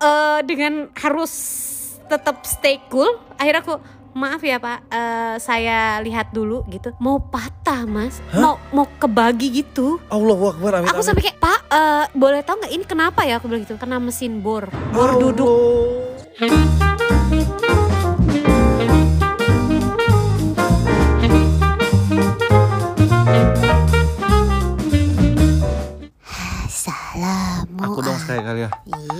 eh dengan harus tetap stay cool akhirnya aku maaf ya pak eh, saya lihat dulu gitu. Mau patah mas. Mau mau kebagi gitu. Allahu Akbar amin aku sampai kayak pak eh, boleh tahu nggak ini kenapa ya? Aku bilang gitu kena mesin bor bor Allah. duduk Aku dong sekali-kali ya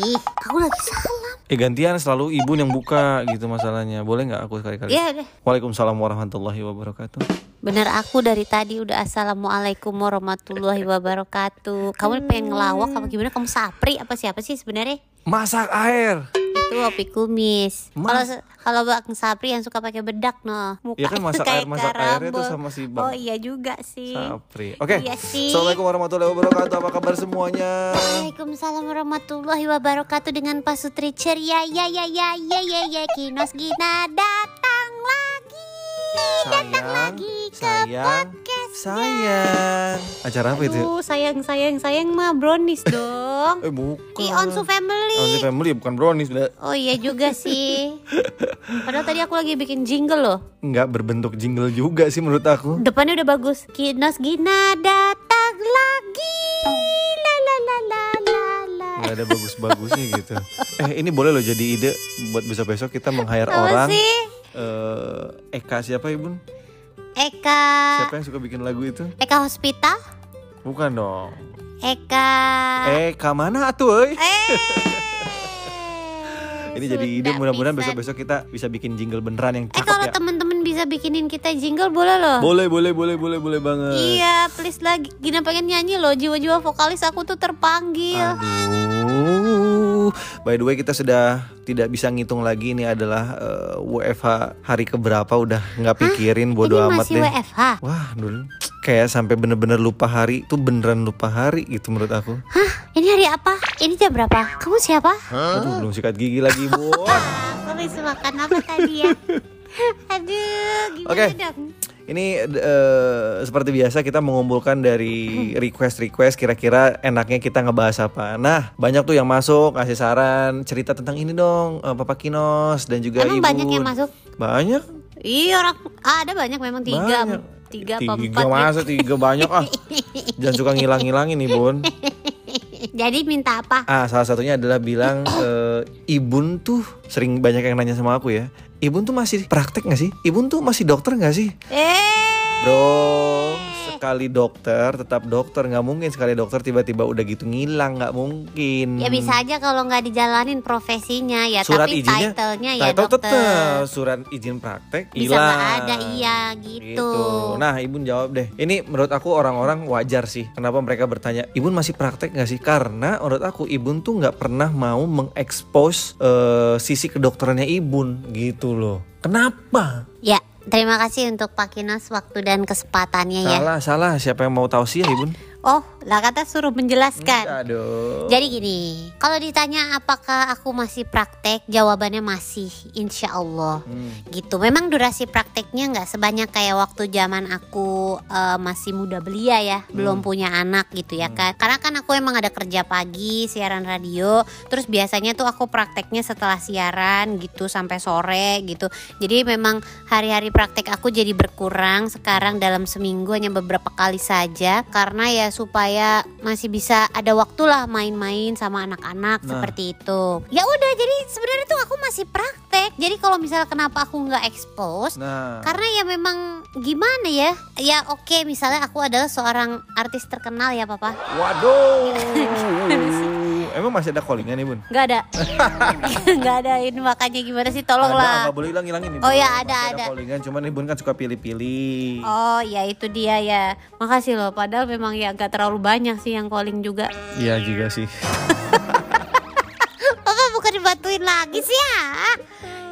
Ih, aku lagi salam. Eh gantian selalu ibu yang buka gitu masalahnya Boleh nggak aku sekali-kali Iya deh. Waalaikumsalam warahmatullahi wabarakatuh Bener aku dari tadi udah assalamualaikum warahmatullahi wabarakatuh. Kamu pengen ngelawak apa gimana? Kamu sapri apa siapa sih sebenarnya? Masak air Itu opi kumis. Kalau kalau Bang Sapri yang suka pakai bedak noh. Muka Ya kan masak kayak air- masak airnya karambol. sama si Bang Oh iya juga sih. Sapri Oke Iya sih. Assalamualaikum warahmatullahi wabarakatuh Apa kabar semuanya Waalaikumsalam warahmatullahi wabarakatuh dengan Pak Sutri ceria ya ya ya ya ya ya Kinos Gina datang lagi datang Sayang lagi ke Sayang podcastnya. Sayang Acara apa itu? Aduh, sayang sayang sayang mah brownies dong. Eh bukan Ki Onsu Family. Onsu Family bukan brownies Bla. Oh iya juga sih. Padahal tadi aku lagi bikin jingle loh. Nggak berbentuk jingle juga sih menurut aku Depannya udah bagus. Kinos Gina datang lagi. La la la la la la. nggak ada bagus-bagusnya gitu eh ini boleh loh jadi ide buat besok-besok kita meng-hire orang sih? eh Eka siapa ya bun Eka siapa yang suka bikin lagu itu Eka Hospital? bukan dong Eka Eka mana tuh euy? Eh, ini jadi ide sudah mudah-mudahan besok-besok kita bisa bikin jingle beneran yang Eh cakep kalau ya temen-temen bisa bikinin kita jingle boleh loh. boleh boleh boleh boleh boleh banget Iya, please lagi. Gina pengen nyanyi loh. Jiwa-jiwa vokalis aku tuh terpanggil. Aduh, by the way kita sudah tidak bisa ngitung lagi ini adalah eh, WFH hari keberapa udah nggak pikirin bodo Ini amat masih deh. WFH. Wah, dulu kayak sampai bener-bener lupa hari tuh beneran lupa hari gitu menurut aku. Hah? Ini hari apa? Ini jam berapa? Kamu siapa? Aduh, belum sikat gigi lagi, Bu. Habis makan apa tadi ya? Aduh, gimana Oke. dong? Ini eh, seperti biasa kita mengumpulkan dari request-request kira-kira enaknya kita ngebahas apa. Nah, banyak tuh yang masuk ngasih saran cerita tentang ini dong, eh, Papa Kinos dan juga Emang Ibu. banyak yang masuk? Banyak. Iya orang ada banyak memang tiga, Banyak. tiga apa tiga empat. gitu. masa tiga banyak ah. Jangan suka ngilang-ngilangin nih, Bun. Jadi minta apa? Ah, salah satunya adalah bilang eh, Ibun tuh sering banyak yang nanya sama aku ya. Ibun tuh masih praktek gak sih? Ibun tuh masih dokter gak sih? Eh, Bro, sekali dokter tetap dokter nggak mungkin sekali dokter tiba-tiba udah gitu ngilang nggak mungkin. ya bisa aja kalau nggak dijalanin profesinya ya, Surat tapi izinnya, titlenya ya title dokter. tetep, surat izin praktek Bisa hilang. nggak ada iya gitu. Nah, Ibun jawab deh. Ini menurut aku orang-orang wajar sih. Kenapa mereka bertanya, Ibun masih praktek nggak sih? Karena menurut aku Ibun tuh nggak pernah mau mengekspos eh, sisi kedokterannya Ibun gitu loh. Kenapa? Ya, terima kasih untuk Pak Kinos waktu dan kesempatannya ya. Salah, salah. Siapa yang mau tahu sih ya Ibun? Oh, lah kata suruh menjelaskan. Aduh. Jadi gini, kalau ditanya apakah aku masih praktek, jawabannya masih, insya Allah. Hmm. Gitu. Memang durasi prakteknya nggak sebanyak kayak waktu zaman aku eh, masih muda belia ya, Hmm. belum punya anak gitu ya kan. Karena kan aku emang ada kerja pagi, siaran radio, terus biasanya tuh aku prakteknya setelah siaran gitu sampai sore gitu. Jadi memang hari-hari praktek aku jadi berkurang sekarang dalam seminggu hanya beberapa kali saja karena ya supaya masih bisa ada waktu lah main-main sama anak-anak Nah. seperti itu. Ya udah jadi sebenarnya tuh aku masih praktek. Jadi kalau misalnya kenapa aku nggak expose Nah. karena ya memang gimana ya ya oke misalnya aku adalah seorang artis terkenal ya papa Waduh. Emang masih ada callingan nih, Bun? nggak ada nggak ada ini makanya gimana sih Ada, tolonglah nggak boleh hilang-hilangin nih. Oh Bun. ya, Masih ada, ada. callingan, cuman nih Bun kan suka pilih-pilih. oh ya itu dia ya makasih loh padahal memang ya gak terlalu banyak sih yang calling juga Iya juga sih. papa bukan dibantuin lagi sih ya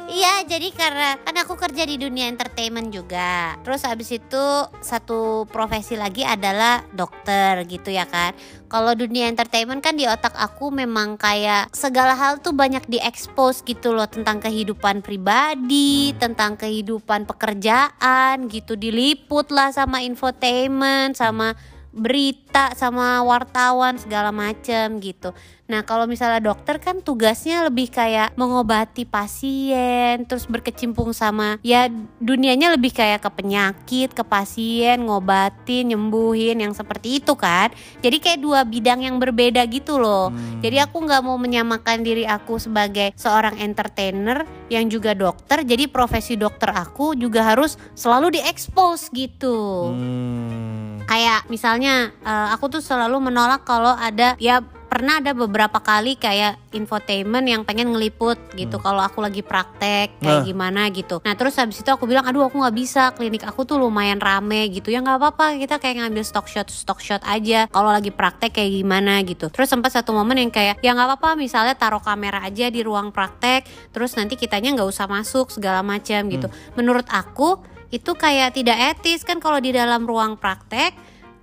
Iya jadi karena kan aku kerja di dunia entertainment juga. Terus habis itu satu profesi lagi adalah dokter gitu ya kan. Kalau dunia entertainment kan di otak aku memang kayak segala hal tuh banyak diekspos gitu loh Tentang kehidupan pribadi, tentang kehidupan pekerjaan gitu Diliput lah sama infotainment, sama berita sama wartawan segala macem gitu. Nah kalau misalnya dokter kan tugasnya lebih kayak mengobati pasien, terus berkecimpung sama ya dunianya lebih kayak ke penyakit, ke pasien, ngobatin, nyembuhin yang seperti itu kan. Jadi kayak dua bidang yang berbeda gitu loh. Hmm. Jadi aku nggak mau menyamakan diri aku sebagai seorang entertainer yang juga dokter. Jadi profesi dokter aku juga harus selalu diekspos gitu. Hmm. Kayak misalnya eh, aku tuh selalu menolak kalau ada ya pernah ada beberapa kali kayak infotainment yang pengen ngeliput gitu kalau aku lagi praktek kayak Nah. gimana gitu. Nah terus habis itu aku bilang aduh aku nggak bisa klinik aku tuh lumayan rame gitu ya nggak apa-apa kita kayak ngambil stock shot stock shot aja kalau lagi praktek kayak gimana gitu. Terus sempat satu momen yang kayak ya nggak apa-apa misalnya taruh kamera aja di ruang praktek terus nanti kitanya nggak usah masuk segala macam gitu. Menurut aku itu kayak tidak etis kan kalau di dalam ruang praktek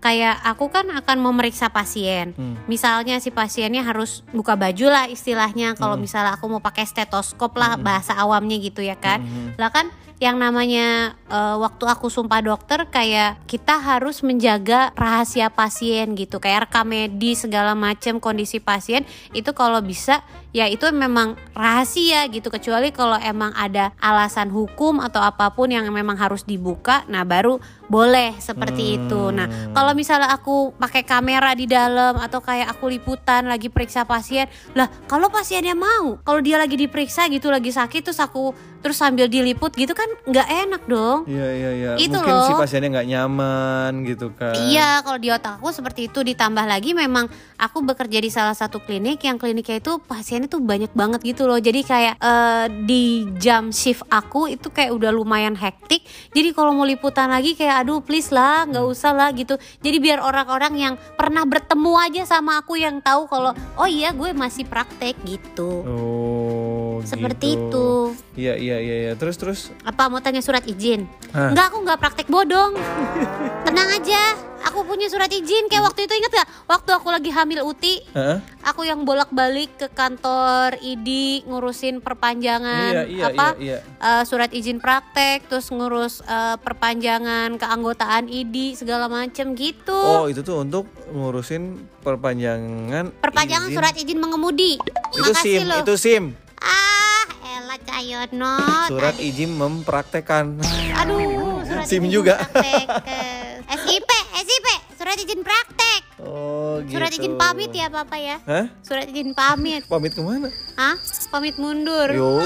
kayak aku kan akan memeriksa pasien. Hmm. Misalnya si pasiennya harus buka baju lah istilahnya kalau misalnya aku mau pakai stetoskop lah bahasa awamnya gitu ya kan. Hmm. Lah kan yang namanya eh, waktu aku sumpah dokter kayak kita harus menjaga rahasia pasien gitu. Kayak rekam medis segala macam kondisi pasien itu kalau bisa ya itu memang rahasia gitu. Kecuali kalau emang ada alasan hukum atau apa pun yang memang harus dibuka nah baru boleh seperti itu. Nah kalau misalnya aku pakai kamera di dalam atau kayak aku liputan lagi periksa pasien lah kalau pasiennya mau kalau dia lagi diperiksa gitu lagi sakit terus aku terus sambil diliput gitu kan nggak enak dong Iya iya iya. Itu Mungkin si loh. pasiennya nggak nyaman gitu kan. Iya, kalau di otakku seperti itu ditambah lagi memang aku bekerja di salah satu klinik yang kliniknya itu pasiennya tuh banyak banget gitu loh. Jadi kayak eh, di jam shift aku itu kayak udah lumayan hektik. Jadi kalau mau liputan lagi kayak aduh please lah, nggak usah lah gitu. Jadi biar orang-orang yang pernah bertemu aja sama aku yang tahu kalau oh iya gue masih praktek gitu. Oh. Seperti gitu. itu. Iya iya iya iya. Terus terus. Apa mau tanya surat izin? Hah? Enggak, aku nggak praktek bodong. Tenang aja, aku punya surat izin. Kayak waktu itu inget gak? Waktu aku lagi hamil Uti, Heeh. aku yang bolak-balik ke kantor ID ngurusin perpanjangan Iya iya apa iya. iya. eh, surat izin praktek, terus ngurus eh, perpanjangan keanggotaan ID segala macem gitu. Oh itu tuh untuk ngurusin perpanjangan. Perpanjangan izin. surat izin mengemudi. Itu Makasih sim, loh. itu sim. Ah, elah Cayono. Surat izin mempraktekan. Aduh, surat SIM izin juga. SIP, SIP, surat izin praktek. Oh gitu. Surat izin pamit ya Papa ya. Hah? Surat izin pamit. Pamit ke mana? Hah? Pamit mundur. Yo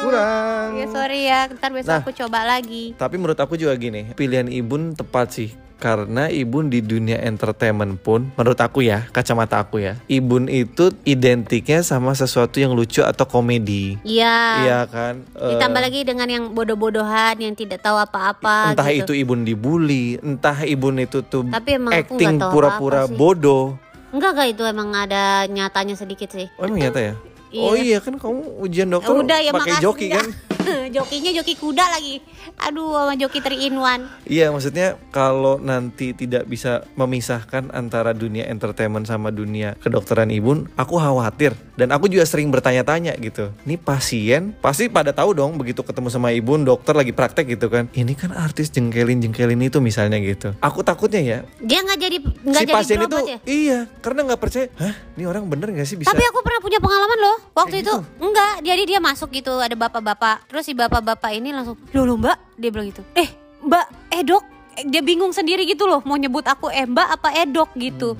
kurang. Ya sorry ya, ntar besok Nah. aku coba lagi. Tapi menurut aku juga gini, pilihan Ibun tepat sih. Karena Ibun di dunia entertainment pun, menurut aku ya, kacamata aku ya, Ibun itu identiknya sama sesuatu yang lucu atau komedi. Iya. Iya kan? Ditambah lagi dengan yang bodoh-bodohan yang tidak tahu apa-apa entah gitu. itu Ibun dibully, entah Ibun itu tuh Tapi emang acting pura-pura bodoh. Enggak enggak itu emang ada nyatanya sedikit sih. Oh emang nyata ya? Iya. Oh iya kan kamu ujian dokter Udah ya pakai joki kan? Jokinya joki kuda lagi. Aduh sama joki 3 in 1. Iya maksudnya kalau nanti tidak bisa memisahkan antara dunia entertainment sama dunia kedokteran ibun, aku khawatir dan aku juga sering bertanya-tanya gitu. Ini pasien pasti pada tahu dong begitu ketemu sama ibun dokter lagi praktek gitu kan. Ini kan artis jengkelin jengkelin itu misalnya gitu. Aku takutnya ya Dia nggak jadi nggak si jadi pasien itu ya? iya karena nggak percaya. Hah ini orang bener gak sih bisa? Tapi aku pernah punya pengalaman loh Waktu Kayak itu gitu? Enggak Jadi dia masuk gitu Ada bapak-bapak Terus si bapak-bapak ini langsung Loh loh mbak Dia bilang gitu. Eh mbak Eh dok Eh, Dia bingung sendiri gitu loh Mau nyebut aku Eh mbak apa eh dok? gitu.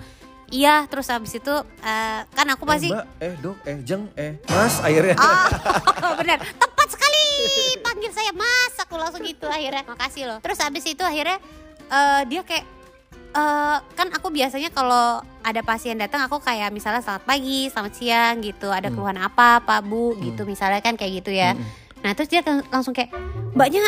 Iya terus habis itu eh, Kan aku Eh, pasti Mbak, eh dok, eh jeng, eh mas akhirnya. Oh benar Tepat sekali Panggil saya mas. Aku langsung gitu akhirnya. Makasih loh. Terus habis itu akhirnya eh, Dia kayak eh, Kan aku biasanya kalau ada pasien datang aku kayak misalnya selamat pagi, selamat siang gitu. Ada Hmm. keluhan apa, Pak Bu? gitu. Misalnya kan kayak gitu ya. Mm-mm. Nah, terus dia langsung kayak, "Mbaknya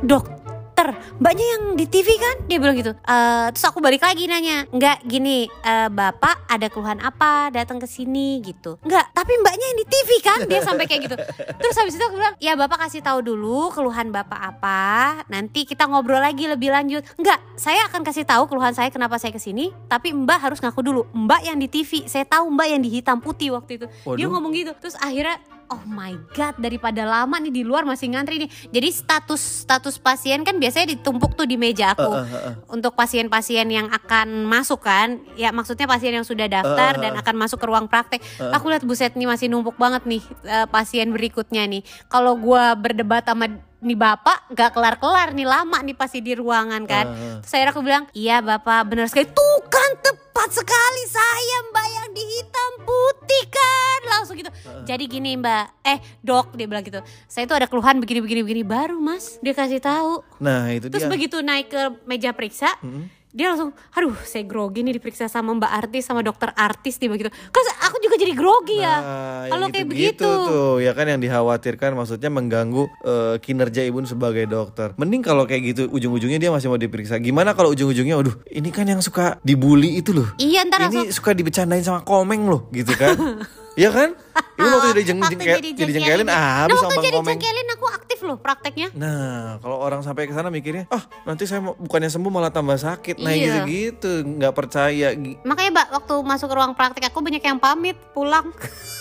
dokter, mbaknya yang di TV kan?" Dia bilang gitu. "Eh, terus aku balik lagi nanya, "Enggak, gini, eh, Bapak ada keluhan apa datang ke sini gitu?" "Enggak, tapi mbaknya yang di TV kan?" Dia sampai kayak gitu. Terus habis itu aku bilang, "Ya, Bapak kasih tahu dulu keluhan Bapak apa, nanti kita ngobrol lagi lebih lanjut." "Enggak, saya akan kasih tahu keluhan saya kenapa saya ke sini, tapi Mbak harus ngaku dulu, Mbak yang di TV. Saya tahu Mbak yang di hitam putih waktu itu." Dia Waduh. ngomong gitu. Terus akhirnya oh my god daripada lama nih di luar masih ngantri nih jadi status status pasien kan biasanya ditumpuk tuh di meja aku Uh, uh, uh, uh. untuk pasien-pasien yang akan masuk kan ya maksudnya pasien yang sudah daftar Uh, uh, dan uh. akan masuk ke ruang praktek Uh. aku lihat buset nih masih numpuk banget nih eh, pasien berikutnya nih kalau gua berdebat sama nih bapak gak kelar-kelar nih lama nih pasti di ruangan kan Uh, uh. Terus akhirnya aku bilang, iya bapak benar sekali. Tuh kan tepat sekali saya mbak yang di hitam putih kan. Langsung gitu. Jadi gini mbak, eh dok dia bilang gitu. Saya tuh ada keluhan begini begini baru mas. Dia kasih tahu. Nah itu Terus dia. begitu naik ke meja periksa, Mm-mm. Dia langsung, aduh saya grogi nih diperiksa sama mbak artis sama dokter artis dia begitu. Kan aku juga jadi grogi ya. Nah, Kalau yang kayak begitu. tuh ya kan yang dikhawatirkan maksudnya mengganggu eh, kinerja ibu sebagai dokter. Mending kalau kayak gitu ujung-ujungnya dia masih mau diperiksa. Gimana kalau ujung-ujungnya aduh ini kan yang suka dibully itu loh. Iya ntar langsung Ini suka dibecandain sama komeng loh gitu kan. Iya kan? Ibu waktu jadi jeng Waktu jengkel, jadi jengkelin ah habis Nah, waktu jadi jengkelin aku aktif loh prakteknya. Nah, kalau orang sampai ke sana mikirnya, ah nanti saya bukannya sembuh malah tambah sakit. Nah, Iya. gitu-gitu, nggak percaya. Makanya mbak waktu masuk ke ruang praktek aku banyak yang pamit pulang.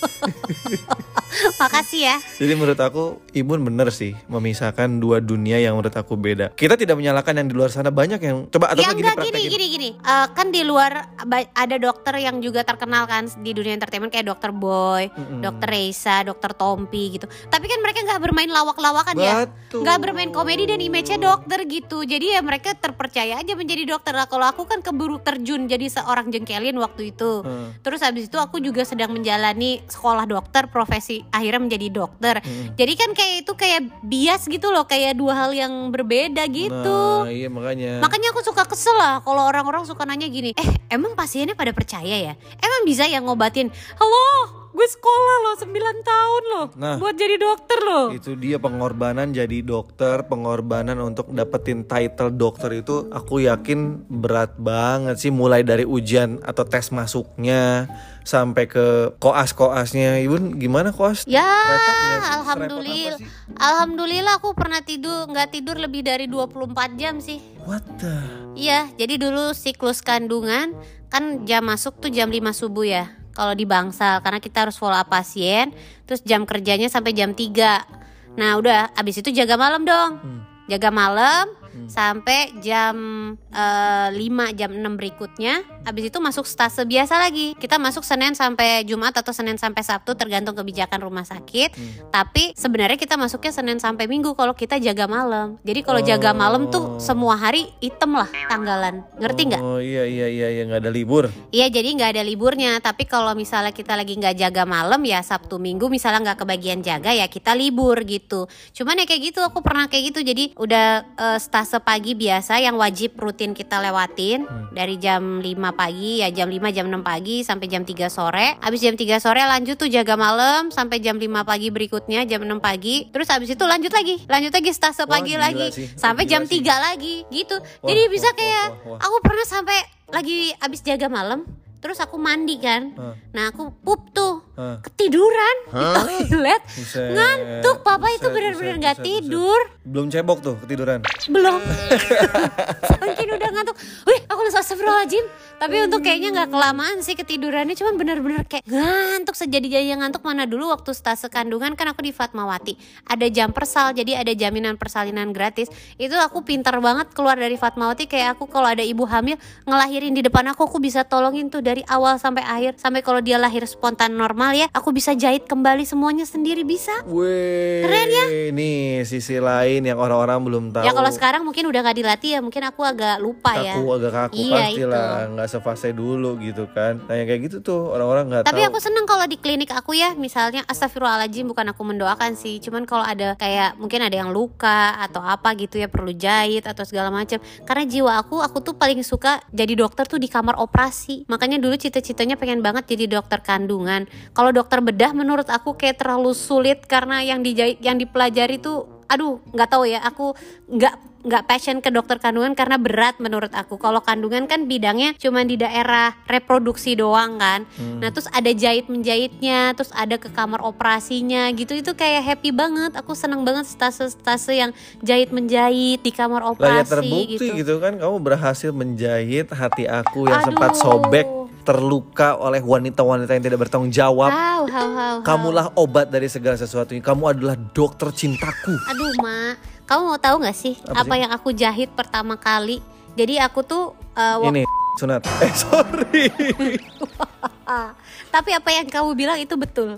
Makasih ya. Jadi menurut aku Imun bener sih memisahkan dua dunia yang menurut aku beda. Kita tidak menyalahkan yang di luar sana banyak yang coba atau ya gini gini gini gini. Eh, kan di luar ada dokter yang juga terkenal kan di dunia entertainment kayak dokter Boy, Mm-mm. dokter Reisa, dokter Tompi gitu. Tapi kan mereka nggak bermain lawak-lawakan ya. Nggak bermain komedi dan image-nya dokter gitu. Jadi ya mereka terpercaya aja menjadi dokter. Lah kalau aku kan keburu terjun jadi seorang jengkelin waktu itu. Hmm. Terus habis itu aku juga sedang menjalani sekolah dokter, profesi akhirnya menjadi dokter. Mm-mm. Jadi kan kayak itu kayak bias gitu loh, kayak dua hal yang berbeda gitu. Nah, iya makanya. Makanya aku suka kesel lah kalau orang-orang suka nanya gini, eh emang pasiennya pada percaya ya? Emang bisa ya ngobatin? Halo, gue sekolah loh 9 tahun loh Nah. buat jadi dokter loh. itu dia pengorbanan jadi dokter, pengorbanan untuk dapetin title dokter itu aku yakin berat banget sih mulai dari ujian atau tes masuknya sampai ke koas-koasnya. Ibu gimana koas? Ya, alhamdulillah. Alhamdulillah aku pernah tidur nggak tidur lebih dari 24 jam sih. What the? Iya, jadi dulu siklus kandungan kan jam masuk tuh jam 5 subuh ya. Kalau di Bangsal karena kita harus follow up pasien, terus jam kerjanya sampai jam 3. Nah, udah abis itu jaga malam dong. Hmm. Jaga malam Hmm. sampai jam eh, 5 jam 6 berikutnya. Abis itu masuk stase biasa lagi. Kita masuk Senin sampai Jumat atau Senin sampai Sabtu tergantung kebijakan rumah sakit. Hmm. Tapi sebenarnya kita masuknya Senin sampai Minggu kalau kita jaga malam. Jadi kalau jaga malam tuh Oh. semua hari item lah tanggalan. Ngerti nggak? Oh iya iya iya iya nggak ada libur. Iya jadi nggak ada liburnya. Tapi kalau misalnya kita lagi nggak jaga malam ya Sabtu Minggu misalnya nggak kebagian jaga ya kita libur gitu. Cuman ya kayak gitu aku pernah kayak gitu. Jadi udah eh, stase pagi biasa yang wajib rutin kita lewatin Hmm. dari jam 5 pagi ya jam 5 jam 6 pagi sampai jam 3 sore. Habis jam 3 sore lanjut tuh jaga malam sampai jam 5 pagi berikutnya jam 6 pagi. Terus habis itu lanjut lagi. Lanjut lagi stase Wah, pagi gila lagi sih. sampai Gila jam sih. 3 lagi gitu. Wah, Jadi bisa wah, kayak wah, wah, wah. aku pernah sampai lagi habis jaga malam terus aku mandi kan Hah. nah aku pup tuh Ketiduran. Di toilet Buset, ngantuk. Papa itu benar-benar nggak tidur. Belum cebok tuh ketiduran. belum. Mungkin udah ngantuk. Wih aku langsung astagfirullahaladzim. Tapi untuk kayaknya nggak kelamaan sih ketidurannya. Cuman benar-benar kayak ngantuk sejadi-jadinya ngantuk. Mana dulu waktu stase kandungan kan aku di Fatmawati. Ada jam persal jadi ada jaminan persalinan gratis. Itu aku pintar banget keluar dari Fatmawati. Kayak aku kalau ada ibu hamil ngelahirin di depan aku aku bisa tolongin tuh dari awal sampai akhir. Sampai kalau dia lahir spontan normal ya aku bisa jahit kembali semuanya sendiri bisa Wih, Keren ya? Nih sisi lain yang orang-orang belum tahu. ya kalau sekarang mungkin udah nggak dilatih ya mungkin aku agak lupa ya kaku agak kaku Iya, pastilah nggak sefase dulu gitu kan. Nah yang kayak gitu tuh orang-orang nggak tahu. Tapi aku seneng kalau di klinik aku ya, misalnya astagfirullahaladzim bukan aku mendoakan sih, cuman kalau ada kayak mungkin ada yang luka atau apa gitu ya perlu jahit atau segala macam. Karena jiwa aku, aku tuh paling suka jadi dokter tuh di kamar operasi. Makanya dulu cita-citanya pengen banget jadi dokter kandungan. Kalau dokter bedah menurut aku kayak terlalu sulit karena yang dijahit, yang dipelajari tuh aduh nggak tahu ya aku nggak nggak passion ke dokter kandungan karena berat menurut aku kalau kandungan kan bidangnya cuma di daerah reproduksi doang kan Hmm. nah terus ada jahit menjahitnya terus ada ke kamar operasinya gitu itu kayak happy banget aku seneng banget stase-stase yang jahit menjahit di kamar lah ya operasi terbukti gitu. gitu. kan kamu berhasil menjahit hati aku yang Aduh. sempat sobek terluka oleh wanita-wanita yang tidak bertanggung jawab. How, how, how, how. Kamulah obat dari segala sesuatunya. Kamu adalah dokter cintaku. Aduh, Ma. Kamu mau tahu nggak sih Apa apa, sih? yang aku jahit pertama kali? Jadi aku tuh uh, Ini sunat. Eh sorry. Ah, tapi apa yang kamu bilang itu betul.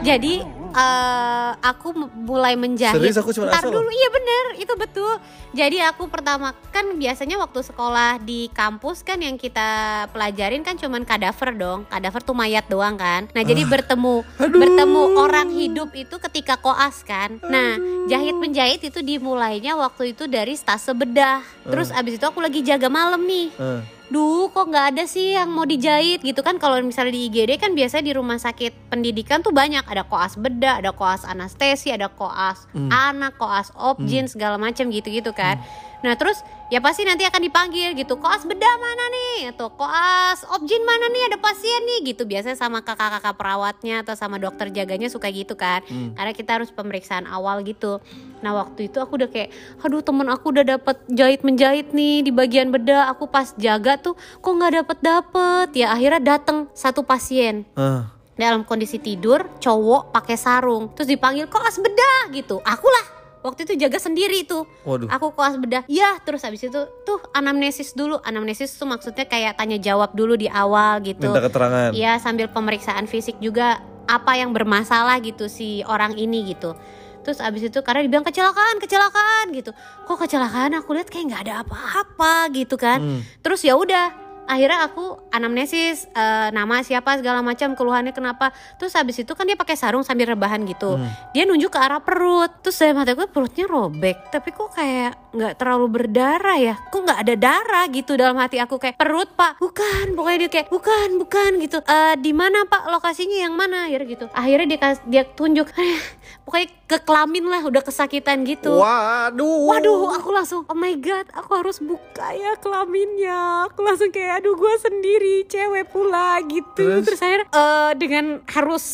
Jadi eh, aku mulai menjahit. Serius, aku cuma Ntar asal dulu, iya bener, itu betul. Jadi aku pertama kan biasanya waktu sekolah di kampus kan yang kita pelajarin kan cuman kadaver dong. Kadaver tuh mayat doang kan. Nah jadi bertemu Ah. Aduh. bertemu orang hidup itu ketika koas kan. Nah jahit menjahit itu dimulainya waktu itu dari stase bedah. Terus abis itu aku lagi jaga malam nih Eh, duh kok nggak ada sih yang mau dijahit gitu? Kan kalau misalnya di IGD kan biasanya di rumah sakit pendidikan tuh banyak. Ada koas bedah ada koas anestesi ada koas Hmm. anak koas obgyn segala macam gitu-gitu kan nah terus ya pasti nanti akan dipanggil gitu koas bedah mana nih? Atau koas obgyn mana nih? Ada pasien nih gitu. Biasanya sama kakak-kakak perawatnya atau sama dokter jaganya suka gitu kan. Hmm. karena kita harus pemeriksaan awal gitu. Nah waktu itu aku udah kayak aduh temen aku udah dapet jahit menjahit nih di bagian bedah. Aku pas jaga tuh kok nggak dapet dapet? Ya akhirnya dateng satu pasien. Eh. dalam kondisi tidur cowok pakai sarung. Terus dipanggil koas bedah gitu. Akulah waktu itu jaga sendiri tuh Waduh. aku koas bedah ya terus habis itu tuh anamnesis dulu anamnesis tuh maksudnya kayak tanya jawab dulu di awal gitu Minta keterangan. Iya sambil pemeriksaan fisik juga apa yang bermasalah gitu si orang ini gitu. Terus abis itu karena dibilang kecelakaan, kecelakaan gitu. Kok kecelakaan? Aku lihat kayak nggak ada apa-apa gitu kan. Hmm. Terus ya udah akhirnya aku anamnesis eh, nama siapa segala macam keluhannya kenapa. Terus habis itu kan dia pakai sarung sambil rebahan gitu. Hmm. dia nunjuk ke arah perut. Terus saya mata gue perutnya robek. Tapi kok kayak nggak terlalu berdarah ya? Kok nggak ada darah gitu dalam hati aku? Kayak perut pak. Bukan pokoknya dia kayak bukan bukan gitu. "Eh, di mana pak? Lokasinya yang mana? Akhirnya gitu. Akhirnya dia dia tunjuk. "Eh, pokoknya ke kelamin lah udah kesakitan gitu. Waduh. Waduh, aku langsung, oh my god, aku harus buka ya kelaminnya. Aku langsung kayak, aduh gue sendiri, cewek pula gitu. Terus? Terus, akhirnya eh, dengan harus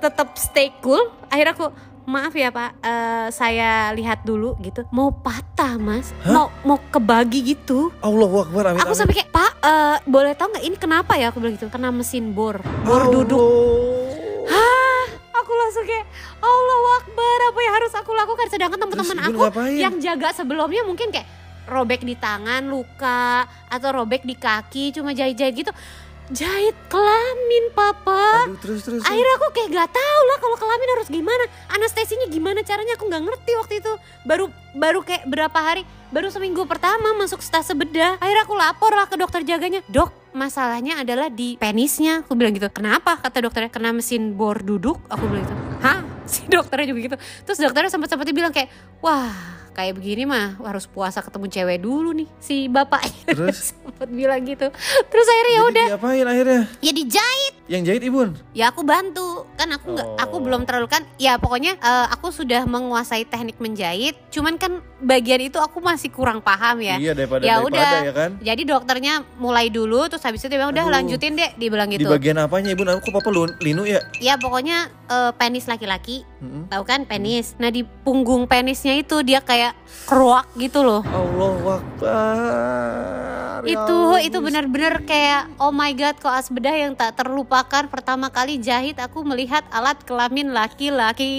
tetap stay cool, akhirnya aku maaf ya pak, eh, saya lihat dulu gitu. Mau patah mas, mau mau kebagi gitu. Allahu Akbar. Amin. Aku sampai kayak, pak, eh, boleh tau nggak ini kenapa ya? Aku bilang gitu, kena mesin bor, bor duduk. Hah, aku langsung kayak Allah Akbar apa yang harus aku lakukan sedangkan teman-teman aku ngapain? yang jaga sebelumnya mungkin kayak robek di tangan luka atau robek di kaki cuma jahit-jahit gitu. Jahit kelamin papa. Aduh, terus terus. akhirnya aku kayak gak tahu lah kalau kelamin harus gimana. Anestesinya gimana caranya aku nggak ngerti waktu itu. Baru baru kayak berapa hari baru seminggu pertama masuk stase bedah akhirnya aku lapor lah ke dokter jaganya. Dok masalahnya adalah di penisnya. Aku bilang gitu. Kenapa? Kata dokternya kena mesin bor duduk. Aku bilang gitu. Hah? Si dokternya juga gitu. Terus dokternya sempat sempatnya bilang kayak wah kayak begini mah harus puasa ketemu cewek dulu nih si bapak Terus? sempat bilang gitu terus akhirnya ya udah diapain akhirnya? ya dijahit Yang jahit ibun. ya aku bantu kan aku nggak aku Oh. belum terlalu kan ya pokoknya eh, aku sudah menguasai teknik menjahit cuman kan bagian itu aku masih kurang paham ya Iya daripada Ya daripada udah. ya kan. jadi dokternya mulai dulu terus habis itu dia bilang udah Aduh. lanjutin deh dia bilang Di gitu bagian apanya ibun? Aku papa lu, linu ya. ya pokoknya eh, penis laki-laki Mm-mm. tahu kan penis nah di punggung penisnya itu dia kayak keruak gitu loh Allahu Akbar. Ya itu Allah. itu benar-benar kayak oh my god koas bedah yang tak terlupakan pertama kali jahit aku melihat alat kelamin laki-laki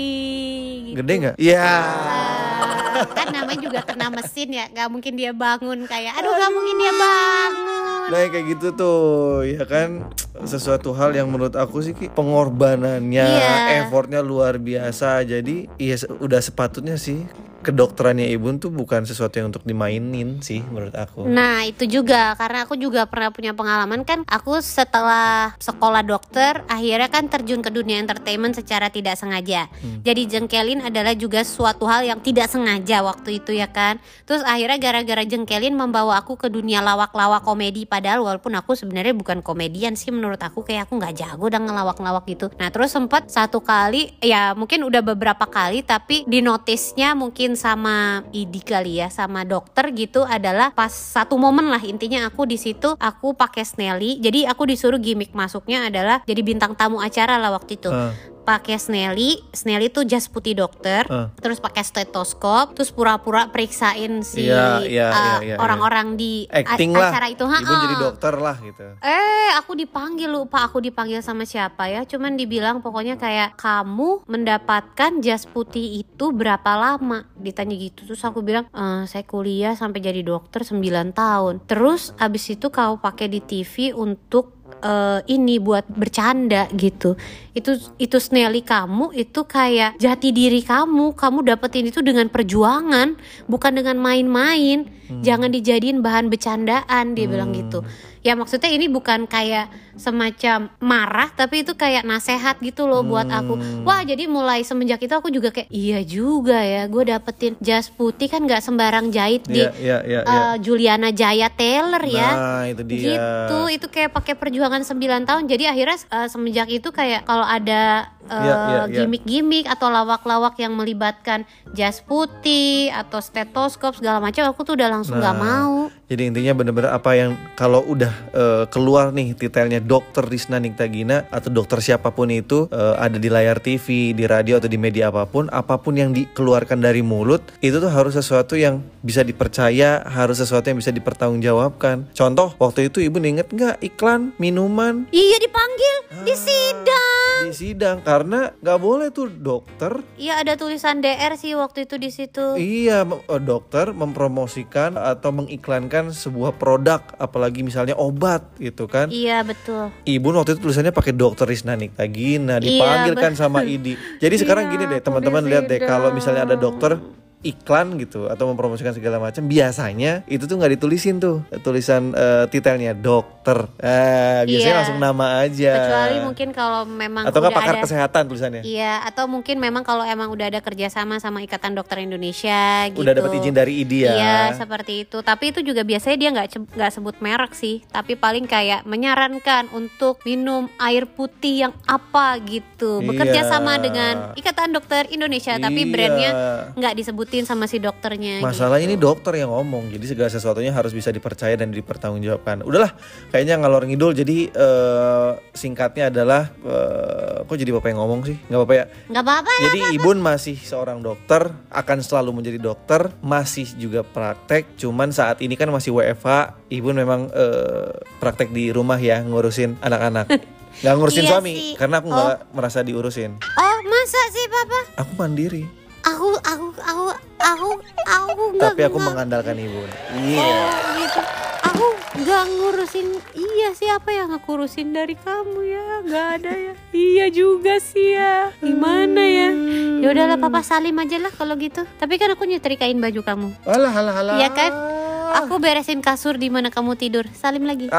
Gede nggak? Iya. Ah, kan namanya juga kena mesin ya nggak mungkin dia bangun kayak aduh nggak mungkin dia bangun Nah kayak gitu tuh ya kan sesuatu hal yang menurut aku sih pengorbanannya, Iya. effortnya luar biasa. Jadi iya udah sepatutnya sih kedokterannya Ibun tuh bukan sesuatu yang untuk dimainin sih menurut aku. Nah itu juga karena aku juga pernah punya pengalaman kan aku setelah sekolah dokter akhirnya kan terjun ke dunia entertainment secara tidak sengaja. Hmm. Jadi jengkelin adalah juga suatu hal yang tidak sengaja waktu itu ya kan. Terus akhirnya gara-gara jengkelin membawa aku ke dunia lawak-lawak komedi padahal walaupun aku sebenarnya bukan komedian sih menurut aku kayak aku nggak jago dan ngelawak-lawak gitu. Nah terus sempat satu kali ya mungkin udah beberapa kali tapi di notisnya mungkin sama ID kali ya sama dokter gitu adalah pas satu momen lah. Intinya aku di situ aku pakai Snelly. Jadi aku disuruh gimmick masuknya adalah jadi bintang tamu acara lah waktu itu. Ah, pakai Snelly, Snelly tuh jas putih dokter, Eh. terus pakai stetoskop, terus pura-pura periksain si Iya, iya, uh, iya, iya, orang-orang di a- acting lah acara itu. ibu Ha-ha. jadi dokter lah gitu Eh, aku dipanggil lupa aku dipanggil sama siapa ya. Cuman dibilang pokoknya kayak kamu mendapatkan jas putih itu berapa lama? Ditanya gitu. Terus aku bilang, "Eh, saya kuliah sampai jadi dokter 9 tahun. Terus abis itu kau pakai di TV untuk eh, ini buat bercanda gitu. Itu itu Snelly kamu itu kayak jati diri kamu. Kamu dapetin itu dengan perjuangan, bukan dengan main-main. Jangan dijadiin bahan bercandaan dia bilang gitu. Ya maksudnya ini bukan kayak semacam marah tapi itu kayak nasehat gitu loh buat aku. Hmm. Wah, jadi mulai semenjak itu aku juga kayak iya juga ya. Gue dapetin jas putih kan nggak sembarang jahit di iya, iya, iya. eh, Juliana Jaya Taylor ya nah itu dia gitu itu kayak pakai perjuangan 9 tahun jadi akhirnya eh, semenjak itu kayak kalau ada eh, Iya, iya, iya. gimmick-gimmick atau lawak-lawak yang melibatkan jas putih atau stetoskop segala macam aku tuh udah langsung nggak Nah, mau Jadi intinya bener-bener apa yang kalau udah eh, keluar nih detailnya dokter Risna Niktagina atau dokter siapa pun itu eh, ada di layar TV, di radio atau di media apa pun, apa pun yang dikeluarkan dari mulut itu tuh harus sesuatu yang bisa dipercaya, harus sesuatu yang bisa dipertanggungjawabkan. Contoh waktu itu ibu inget nggak iklan minuman iya dipanggil di Ah. sidang di sidang karena nggak boleh tuh dokter. Iya ada tulisan DR sih waktu itu di situ. Iya, eh, dokter mempromosikan atau mengiklankan sebuah produk, apalagi misalnya obat gitu kan. iya betul. Ibu waktu itu tulisannya pakai dokter Risna Niktagina, dipanggil kan sama Idi. Jadi sekarang Iya, gini deh, teman-teman lihat deh, kalau misalnya ada dokter iklan gitu atau mempromosikan segala macam biasanya itu tuh nggak ditulisin tuh tulisan eh, titelnya dokter eh, biasanya Iya. langsung nama aja kecuali mungkin kalau memang atau nggak udah pakar ada kesehatan tulisannya Iya, atau mungkin memang kalau emang udah ada kerjasama sama Ikatan Dokter Indonesia gitu. udah dapat izin dari Idi ya Iya, seperti itu. Tapi itu juga biasanya dia nggak nggak sebut merek sih, tapi paling kayak menyarankan untuk minum air putih yang apa gitu. Bekerja Iya. sama dengan Ikatan Dokter Indonesia, tapi Iya. brandnya nggak disebutin sama si dokternya. Masalah gitu. ini dokter yang ngomong, jadi segala sesuatunya harus bisa dipercaya dan dipertanggungjawabkan. Udahlah, kayaknya ngalor ngidul. Jadi eh, singkatnya adalah, eh, kok jadi bapak yang ngomong sih? Nggak apa-apa ya. nggak apa-apa. Jadi Ibun masih seorang dokter, akan selalu menjadi dokter, masih juga praktek. Cuman saat ini kan masih WFH, Ibun memang eh, praktek di rumah ya, ngurusin anak-anak. Nggak ngurusin Iya suami, sih. karena aku nggak merasa diurusin. Oh masa sih papa? Aku mandiri, Aku aku aku aku aku nggak tapi aku mengandalkan Ibun. Iya. Oh gitu. Aku nggak ngurusin. Iya sih apa yang aku urusin dari kamu ya? Nggak ada ya. iya juga sih ya. Gimana ya? Ya udahlah papa salim aja lah kalau gitu. Tapi kan aku nyetrikain baju kamu. Alah, alah, alah. Iya kan? Aku beresin kasur di mana kamu tidur. Salim lagi.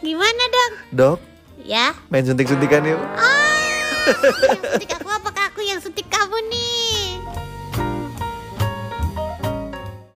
Gimana dong? Dok, Ya. main suntik-suntikan yuk. Ah, suntik aku apakah aku yang suntik kamu nih?